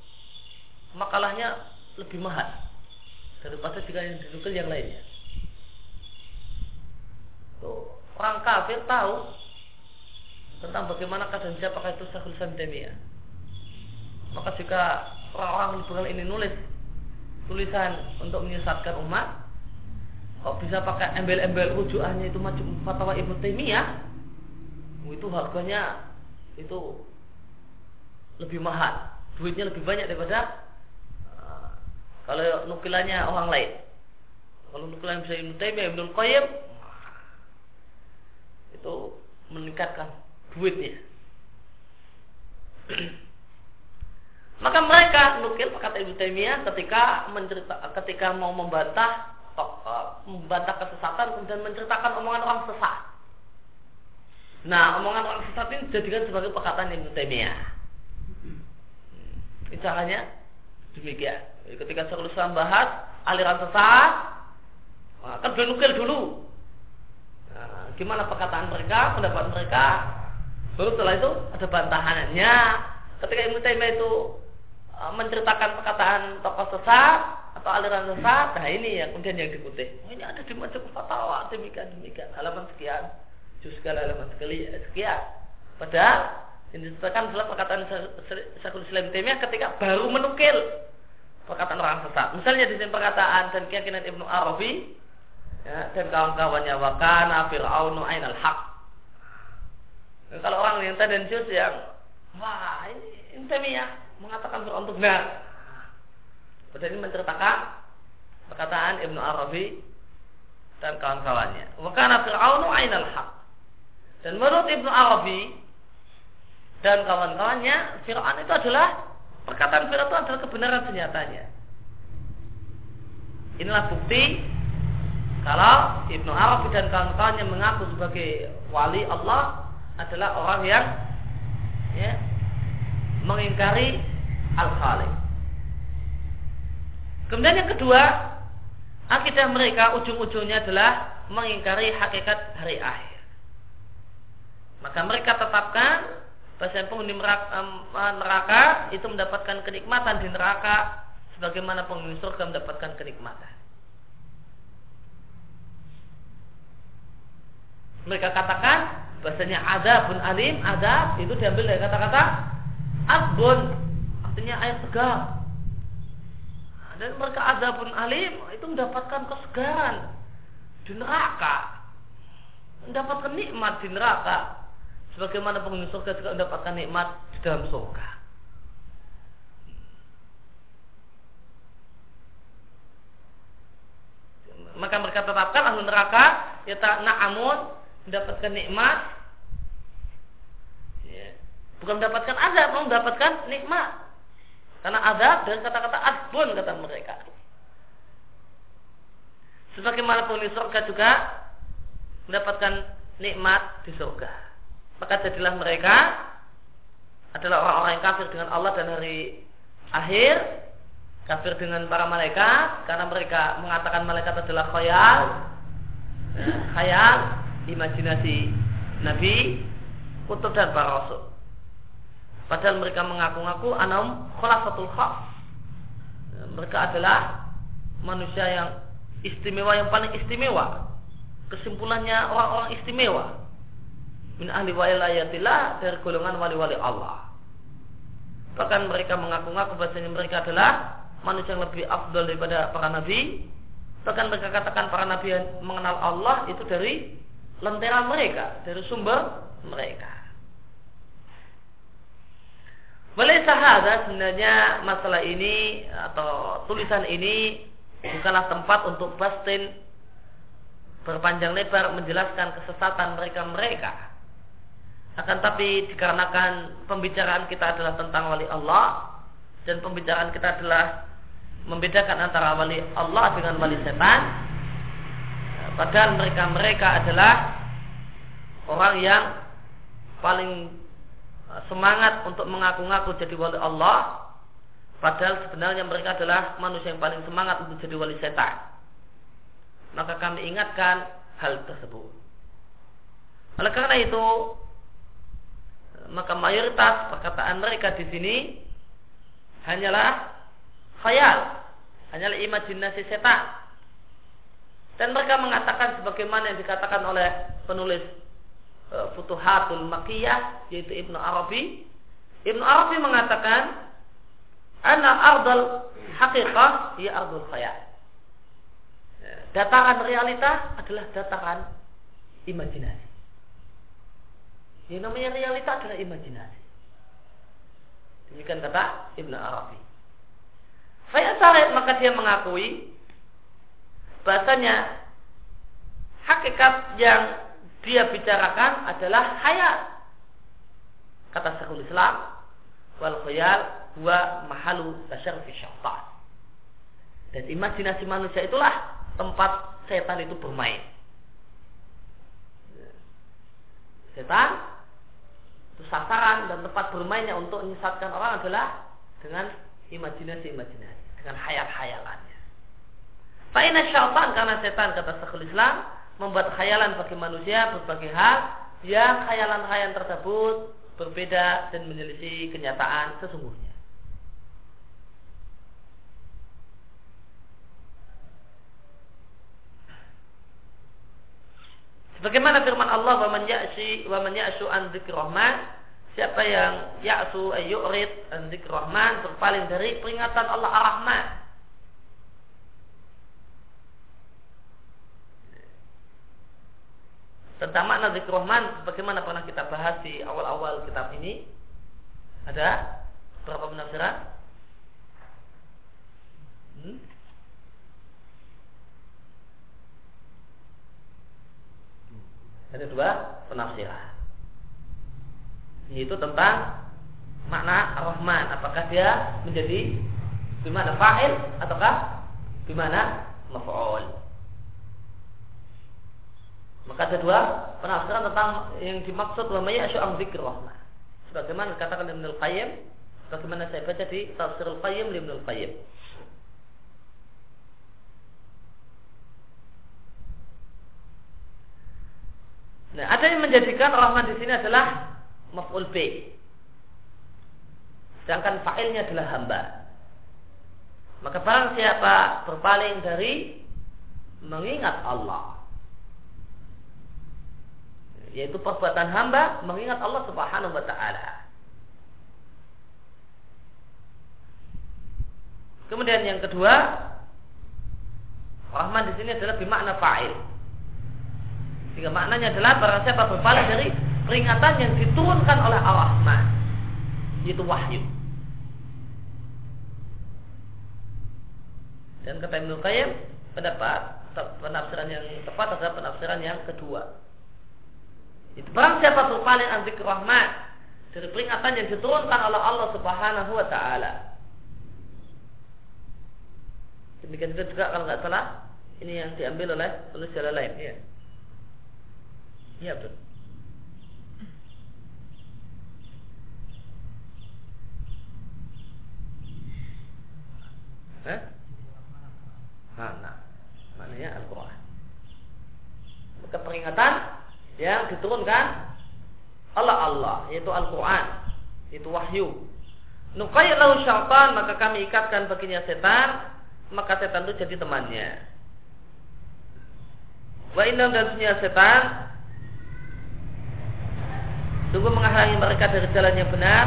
makalahnya lebih mahal daripada jika yang dinukil yang lainnya. Tuh, orang kafir tahu tentang bagaimana keadaan siapakah itu Syekhul Islam Maka jika orang-orang liberal ini nulis tulisan untuk menyesatkan umat, kok bisa pakai embel-embel rujukannya itu macam fatwa Ibnu Taimiyah, itu harganya itu lebih mahal, duitnya lebih banyak daripada uh, kalau nukilannya orang lain. Kalau nukilan bisa Ibnu Taimiyah, Ibnu Qayyim itu meningkatkan duitnya. Maka mereka nukil kata Ibu Taimiyah ketika mencerita, ketika mau membantah membantah kesesatan kemudian menceritakan omongan orang sesat. Nah, omongan orang sesat ini dijadikan sebagai perkataan Ibnu Taimiyah. Hmm. Caranya demikian. Ketika Syekhul Islam bahas aliran sesat, kan nukil dulu. Nah, gimana perkataan mereka, pendapat mereka, Baru setelah itu ada bantahannya. Ketika Ibnu Taimiyah itu e, menceritakan perkataan tokoh sesat atau aliran sesat, nah ini yang kemudian yang dikutip. Oh, ini ada di majelis fatwa demikian demikian halaman sekian, juz halaman sekali sekian. Padahal ini disebutkan adalah perkataan Syekhul Islam Taimiyah ketika baru menukil perkataan orang sesat. Misalnya di sini perkataan dan keyakinan Ibnu Arabi ya, dan kawan-kawannya wakana fir'aunu ainal haq Nah, kalau orang yang tendensius yang wah ini Intemiyah mengatakan Fir'aun itu benar. Pada ini menceritakan perkataan Ibnu Arabi dan kawan-kawannya. Wakana Fir'aunu ainal haq. Dan menurut Ibnu Arabi dan kawan-kawannya, Fir'aun itu adalah perkataan Fir'aun itu adalah kebenaran senyatanya. Inilah bukti kalau Ibnu Arabi dan kawan-kawannya mengaku sebagai wali Allah adalah orang yang ya, mengingkari al-khaliq. Kemudian yang kedua, akidah mereka ujung-ujungnya adalah mengingkari hakikat hari akhir. Maka mereka tetapkan bahasa penghuni neraka itu mendapatkan kenikmatan di neraka sebagaimana penghuni surga mendapatkan kenikmatan. Mereka katakan bahasanya adabun alim, adab itu diambil dari kata-kata adbun, artinya air segar. Dan mereka adabun alim itu mendapatkan kesegaran di neraka, mendapatkan nikmat di neraka, sebagaimana penghuni surga juga mendapatkan nikmat di dalam surga. maka mereka tetapkan ahli neraka ya tak na'amun mendapatkan nikmat. Bukan mendapatkan azab mau mendapatkan nikmat. Karena azab dari kata-kata asbun kata mereka. Sebagaimana penghuni surga juga mendapatkan nikmat di surga. Maka jadilah mereka adalah orang-orang yang kafir dengan Allah dan hari akhir kafir dengan para malaikat karena mereka mengatakan malaikat adalah khayal khayal imajinasi Nabi, kutub dan para rasul. Padahal mereka mengaku-ngaku anam khulafatul khas. Mereka adalah manusia yang istimewa yang paling istimewa. Kesimpulannya orang-orang istimewa. Min ahli wailayatillah dari golongan wali-wali Allah. Bahkan mereka mengaku-ngaku bahasanya mereka adalah manusia yang lebih afdol daripada para nabi. Bahkan mereka katakan para nabi yang mengenal Allah itu dari lentera mereka, dari sumber mereka. Boleh sahada sebenarnya masalah ini atau tulisan ini bukanlah tempat untuk bastin berpanjang lebar menjelaskan kesesatan mereka-mereka. Akan tapi dikarenakan pembicaraan kita adalah tentang wali Allah dan pembicaraan kita adalah membedakan antara wali Allah dengan wali setan, Padahal mereka-mereka adalah orang yang paling semangat untuk mengaku-ngaku jadi wali Allah. Padahal sebenarnya mereka adalah manusia yang paling semangat untuk jadi wali setan. Maka kami ingatkan hal tersebut. Oleh karena itu, maka mayoritas perkataan mereka di sini hanyalah khayal, hanyalah imajinasi setan dan mereka mengatakan sebagaimana yang dikatakan oleh penulis Futuhatul Makiyah yaitu Ibnu Arabi. Ibnu Arabi mengatakan ana ardal haqiqah ya ardul khayal. Dataran realita adalah dataran imajinasi. Yang namanya realita adalah imajinasi. Demikian kata Ibnu Arabi. Saya tarik maka dia mengakui bahasanya hakikat yang dia bicarakan adalah khayal. Kata Syekhul Islam, wal khayal huwa mahalu tasyarfi syaitan. Dan imajinasi manusia itulah tempat setan itu bermain. Setan itu sasaran dan tempat bermainnya untuk menyesatkan orang adalah dengan imajinasi-imajinasi, dengan hayal-hayalannya. Fa'ina syaitan karena setan kata Syekhul Islam membuat khayalan bagi manusia berbagai hal yang khayalan-khayalan tersebut berbeda dan menyelisih kenyataan sesungguhnya. Sebagaimana firman Allah wa man ya'si wa man ya'su an dzikrahman siapa yang ya'su ayyurid an dzikrahman berpaling dari peringatan Allah Ar-Rahman tentang makna zikr rahman bagaimana pernah kita bahas di awal-awal kitab ini ada berapa penafsiran Hmm? Ada dua penafsiran. Yaitu tentang makna Rahman. Apakah dia menjadi bimana fa'il ataukah bimana maf'ul. Maka ada dua penafsiran tentang yang dimaksud wa may ang dzikr rahman. Sebagaimana dikatakan Ibnu Qayyim, sebagaimana saya baca di Tafsirul Qayyim Ibnu Qayyim. Nah, ada yang menjadikan rahman di sini adalah maf'ul b. Sedangkan fa'ilnya adalah hamba. Maka barang siapa berpaling dari mengingat Allah yaitu perbuatan hamba mengingat Allah Subhanahu wa taala. Kemudian yang kedua, Rahman di sini adalah bermakna fa'il. Sehingga maknanya adalah barang siapa berpaling dari peringatan yang diturunkan oleh Ar-Rahman, yaitu wahyu. Dan kata Ibnu Qayyim pendapat penafsiran yang tepat adalah penafsiran yang kedua. Itu barang siapa berpaling an rahmat dari peringatan yang diturunkan oleh Allah Subhanahu wa taala. Demikian juga kalau nggak salah ini yang diambil oleh penulis jalan lain, ya. Iya betul. Eh? Nah, maknanya Al-Quran. Maka peringatan yang diturunkan. Allah Allah. Yaitu Al-Quran. Itu wahyu. Nuqayyid syaitan maka kami ikatkan baginya setan maka setan itu jadi temannya. Wa inna dan setan sungguh menghalangi mereka dari jalan yang benar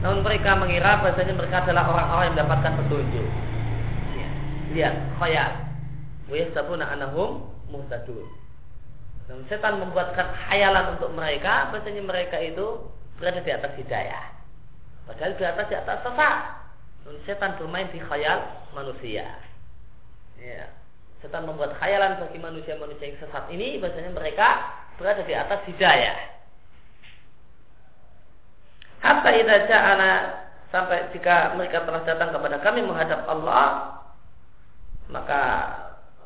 namun mereka mengira bahasanya mereka adalah orang-orang yang mendapatkan petunjuk. Lihat khayal wa yasabuna anahum muhtadun dan setan membuatkan khayalan untuk mereka, bahasanya mereka itu berada di atas hidayah. Padahal di atas di atas sesat. Dan setan bermain di khayal manusia. Ya. Setan membuat khayalan bagi manusia-manusia yang sesat ini, bahasanya mereka berada di atas hidayah. Hatta idza ja'ana sampai jika mereka telah datang kepada kami menghadap Allah, maka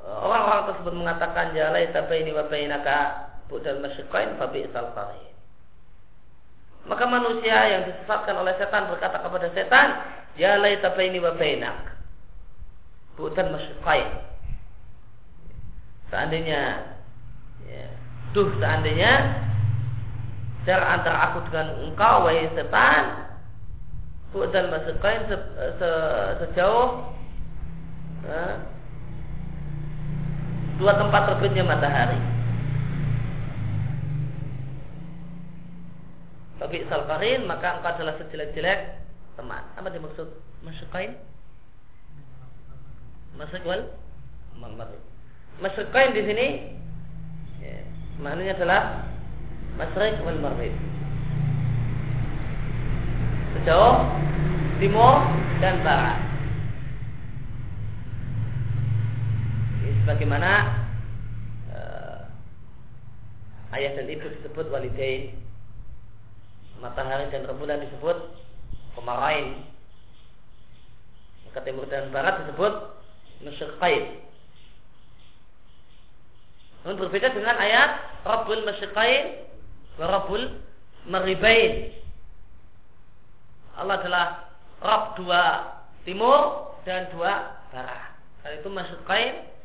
orang-orang tersebut mengatakan ya laita baini wa bainaka budal masyiqain fa bi'sal. Maka manusia yang disesatkan oleh setan berkata kepada setan, ya laita baini wa bainak budal masyiqain. Seandainya ya, duh seandainya jarak antara aku dengan engkau wahai setan budal masyiqain se, se, sejauh ya, dua tempat terbitnya matahari. Tapi salkarin maka engkau adalah sejelek-jelek teman. Apa dimaksud masyukain? Masyukwal? Masyukain di sini ya, maknanya adalah masyrik wal maghrib. Sejauh timur dan barat. Sebagaimana uh, ayah dan ibu disebut walidain matahari dan rembulan disebut pemarain maka timur dan barat disebut masyriqain namun berbeda dengan ayat Rabbul Masyriqain wa Rabbul Maribain Allah adalah Rabb dua timur dan dua barat. Karena itu Masyriqain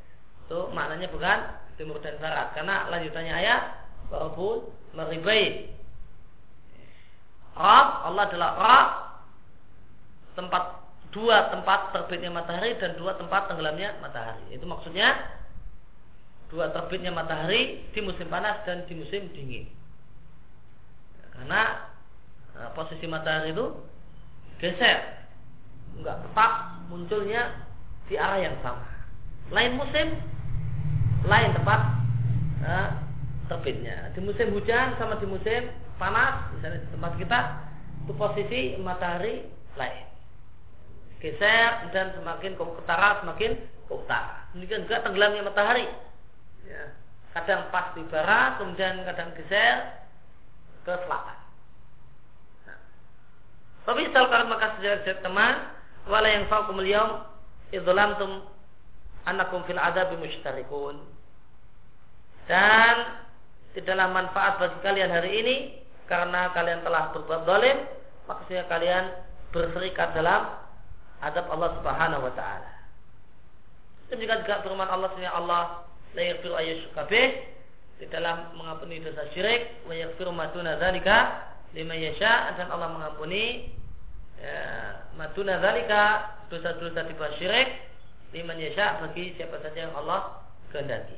itu maknanya bukan timur dan barat. Karena lanjutannya ayat Rabbul Maribain Rab Allah adalah Rab tempat dua tempat terbitnya matahari dan dua tempat tenggelamnya matahari. Itu maksudnya dua terbitnya matahari di musim panas dan di musim dingin. Karena eh, posisi matahari itu geser. Nggak tetap munculnya di arah yang sama. Lain musim lain tempat uh, terbitnya. Di musim hujan sama di musim panas, misalnya di tempat kita itu posisi matahari lain. geser dan semakin ke utara semakin ke utara. Demikian juga tenggelamnya matahari. Ya. Kadang pas di barat, kemudian kadang geser ke selatan. Nah. Tapi misalkan maka sejak teman, wala yang faukum al-yawm idzalamtum annakum fil adabi musytarikun. Dan tidaklah manfaat bagi kalian hari ini karena kalian telah berbuat zalim, maksudnya kalian berserikat dalam adab Allah Subhanahu wa taala. Demikian juga firman Allah Subhanahu Allah la yaghfiru ayyushraka di dalam mengampuni dosa syirik wa yaghfiru ma duna dzalika liman yasha dan Allah mengampuni ya, maduna zalika dosa-dosa bawah syirik liman yasha bagi siapa saja yang Allah kehendaki.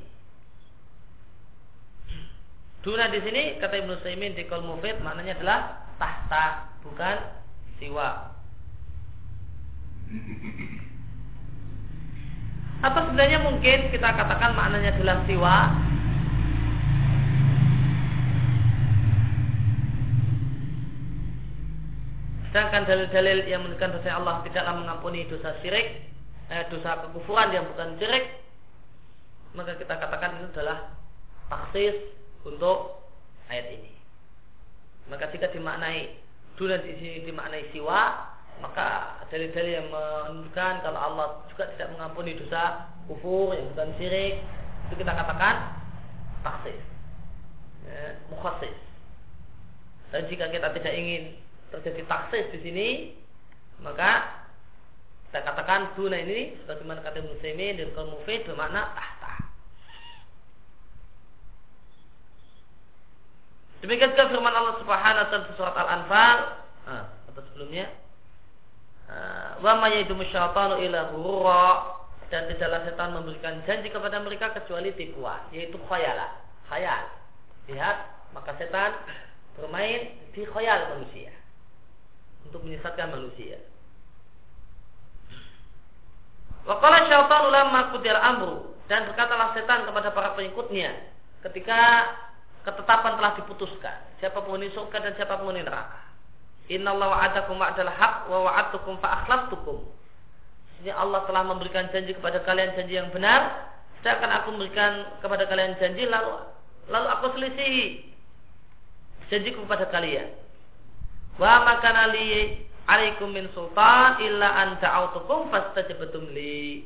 Duna di sini kata Ibnu Saimin di Qol Mufid maknanya adalah tahta bukan siwa. Atau sebenarnya mungkin kita katakan maknanya adalah siwa? Sedangkan dalil-dalil yang menunjukkan bahwa Allah tidaklah mengampuni dosa syirik, eh, dosa kekufuran yang bukan syirik, maka kita katakan itu adalah taksis untuk ayat ini. Maka jika dimaknai dunia di sini dimaknai siwa, maka dalil-dalil yang menunjukkan kalau Allah juga tidak mengampuni dosa kufur yang bukan syirik, itu kita katakan taksis, ya, mukhasis. Dan jika kita tidak ingin terjadi taksis di sini, maka saya katakan tuna ini sebagaimana kata Muslimin dan kaum mufid bermakna. Demikian juga firman Allah Subhanahu wa taala surat Al-Anfal. Atau sebelumnya. Wa ma ya'idu syaitanu ila dan tidaklah setan memberikan janji kepada mereka kecuali tipuan yaitu khayalan khayal. Lihat maka setan bermain di khayal manusia. Untuk menyesatkan manusia. Wakala syaitan ulama kudir amru. Dan berkatalah setan kepada para pengikutnya ketika ketetapan telah diputuskan siapa penghuni surga dan siapa penghuni neraka. Inna Allah wa'adakum wa'adal haq wa wa'adtukum fa akhlaftukum. Sesungguhnya Allah telah memberikan janji kepada kalian janji yang benar, sedangkan aku memberikan kepada kalian janji lalu lalu aku selisihi janjiku kepada kalian. Wa makana li alaikum min sultan illa an da'autukum fastajabtum li.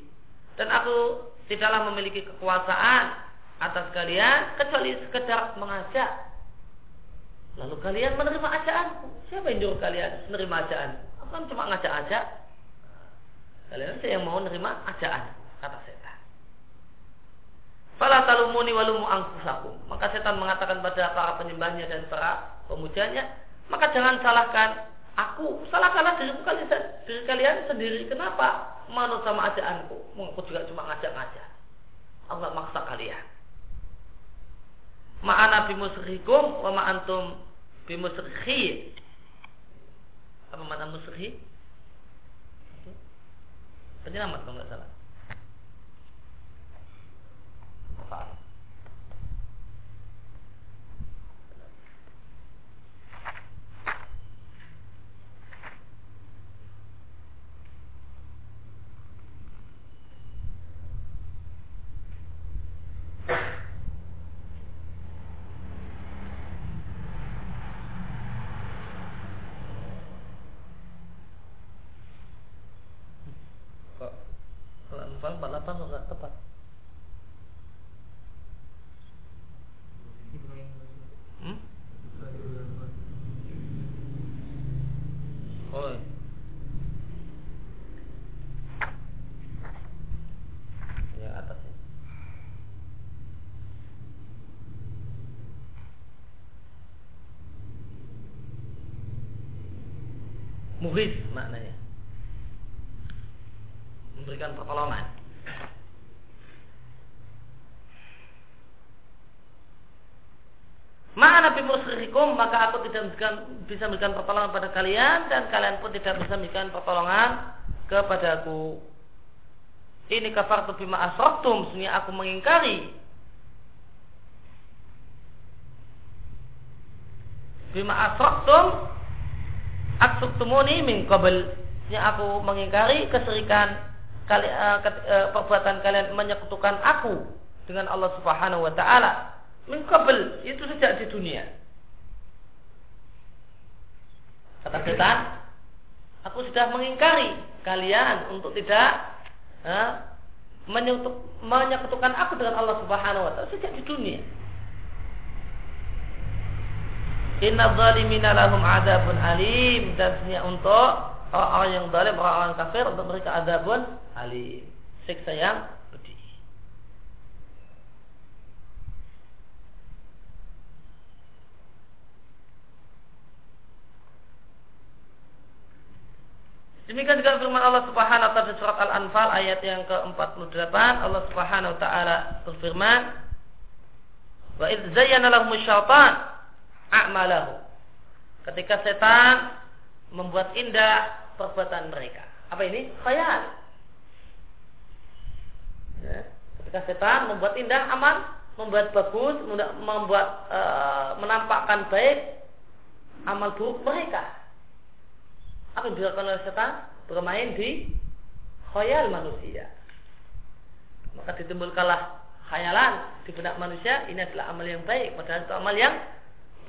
Dan aku tidaklah memiliki kekuasaan atas kalian kecuali sekedar mengajak. Lalu kalian menerima ajaanku. Siapa yang nyuruh kalian menerima ajaan? Aku kan cuma ngajak-ajak. Kalian saya yang mau menerima ajaan, kata setan. Fala talumuni walumu angkusakum. Maka setan mengatakan pada para penyembahnya dan para pemujanya, maka jangan salahkan aku, salahkanlah diriku kalian, diri kalian sendiri. Kenapa? Manut sama ajaanku. Aku juga cuma ngajak-ngajak. Gak maksa kalian. Ma'ana bimusrikum wa ma'antum bimusrikhi. Apa mana musrikhi? Penyelamat kalau nggak salah. Muhis maknanya. Memberikan pertolongan. Maka Nabi musyrikum maka aku tidak bisa memberikan pertolongan pada kalian dan kalian pun tidak bisa memberikan pertolongan kepadaku. Ini kafar bima asraktum, sesungguhnya aku mengingkari. Bima asraktum Aksuktumuni min qabl Ya aku mengingkari keserikan kali, uh, uh, perbuatan kalian menyekutukan aku dengan Allah Subhanahu wa taala. Min itu sejak di dunia. Kata setan, aku sudah mengingkari kalian untuk tidak uh, menyekutukan aku dengan Allah Subhanahu wa taala sejak di dunia. Inna zalimina lahum adabun alim dan sebenarnya untuk orang-orang yang zalim, orang-orang kafir untuk mereka adabun alim. Siksa yang pedih. Demikian juga firman Allah Subhanahu wa taala surat Al-Anfal ayat yang ke-48 Allah Subhanahu wa taala berfirman Wa idz zayyana syaitan a'malahu. Ketika setan membuat indah perbuatan mereka. Apa ini? Khayal. Ya. Ketika setan membuat indah amal, membuat bagus, membuat e, menampakkan baik amal buruk mereka. Apa yang dilakukan oleh setan? Bermain di khayal manusia. Maka ditimbulkanlah khayalan di benak manusia ini adalah amal yang baik padahal itu amal yang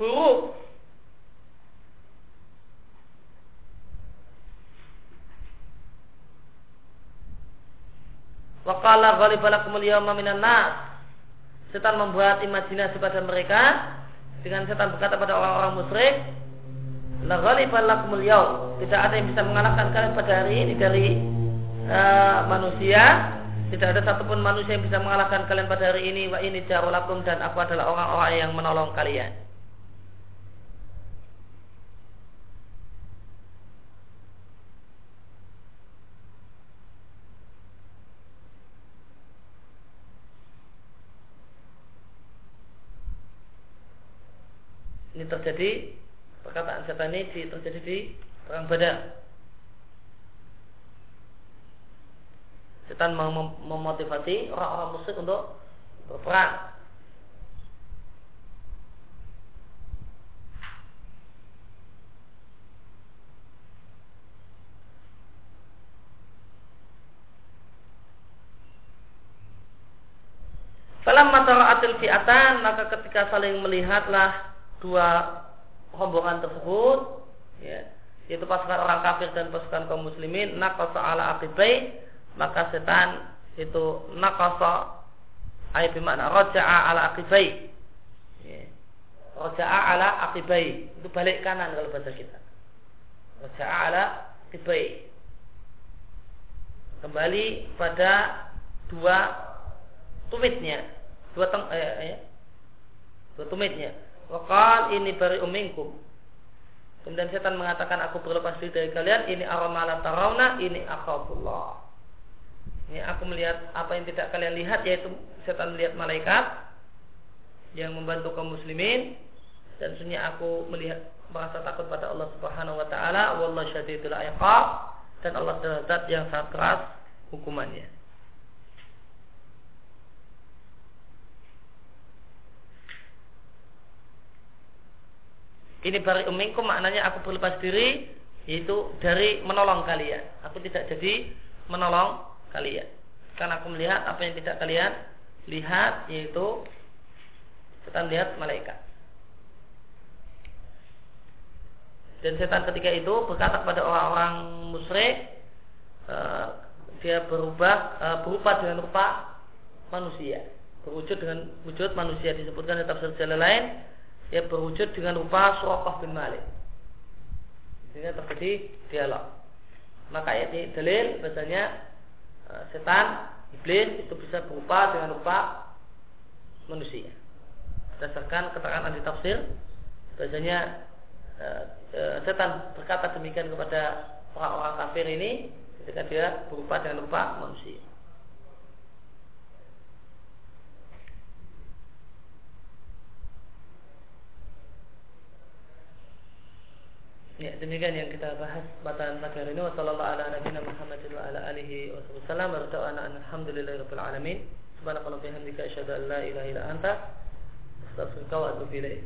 buruk. Waqala ghalibalakumul yawma minan nas. Setan membuat imajinasi pada mereka dengan setan berkata pada orang-orang musyrik, La ghalibalakumul yawm. Tidak ada yang bisa mengalahkan kalian pada hari ini dari uh, manusia. Tidak ada satupun manusia yang bisa mengalahkan kalian pada hari ini. Wa ini jarulakum dan aku adalah orang-orang yang menolong kalian. Ini terjadi perkataan setan ini di, terjadi di perang Badar. Setan mem memotivasi orang-orang musyrik untuk berperang. Falamma tara'atil fi'atan maka ketika saling melihatlah dua rombongan tersebut ya, yaitu pasukan orang kafir dan pasukan kaum muslimin nakasa ala akibai maka setan itu nakasa ayat bermakna roja'a ala akibai ya. roja'a ala akibai itu balik kanan kalau bahasa kita. Roja'a ala akibai kembali pada dua tumitnya. Dua eh, eh, dua tumitnya Wakal ini bari umingkum. Kemudian setan mengatakan aku berlepas diri dari kalian. Ini aramala tarawna, ini akhafullah. Ini aku melihat apa yang tidak kalian lihat yaitu setan melihat malaikat yang membantu kaum muslimin dan sebenarnya aku melihat merasa takut pada Allah Subhanahu wa taala wallahu syadidul dan Allah adalah zat yang sangat keras hukumannya. Ini bari umingkum maknanya aku berlepas diri yaitu dari menolong kalian. Aku tidak jadi menolong kalian. Karena aku melihat apa yang tidak kalian lihat yaitu setan lihat malaikat. Dan setan ketika itu berkata kepada orang-orang musyrik uh, dia berubah uh, berupa dengan rupa manusia berwujud dengan wujud manusia disebutkan di tafsir jalan lain ya berwujud dengan rupa Suraqah bin Malik. Sehingga terjadi dialog. Maka ini dalil bahasanya e, setan, iblis itu bisa berupa dengan rupa manusia. Berdasarkan keterangan ahli tafsir, bahasanya e, e, setan berkata demikian kepada orang-orang kafir ini ketika dia berupa dengan rupa manusia. Ya, demikian yang kita bahas pada hari ini. Wassalamualaikum ala nabiyina Muhammadin wa ala alihi wasallam. Wa alhamdulillahirabbil alamin. Subhanakallahumma bihamdika asyhadu an la ilaha illa anta astaghfiruka wa atubu ilaik.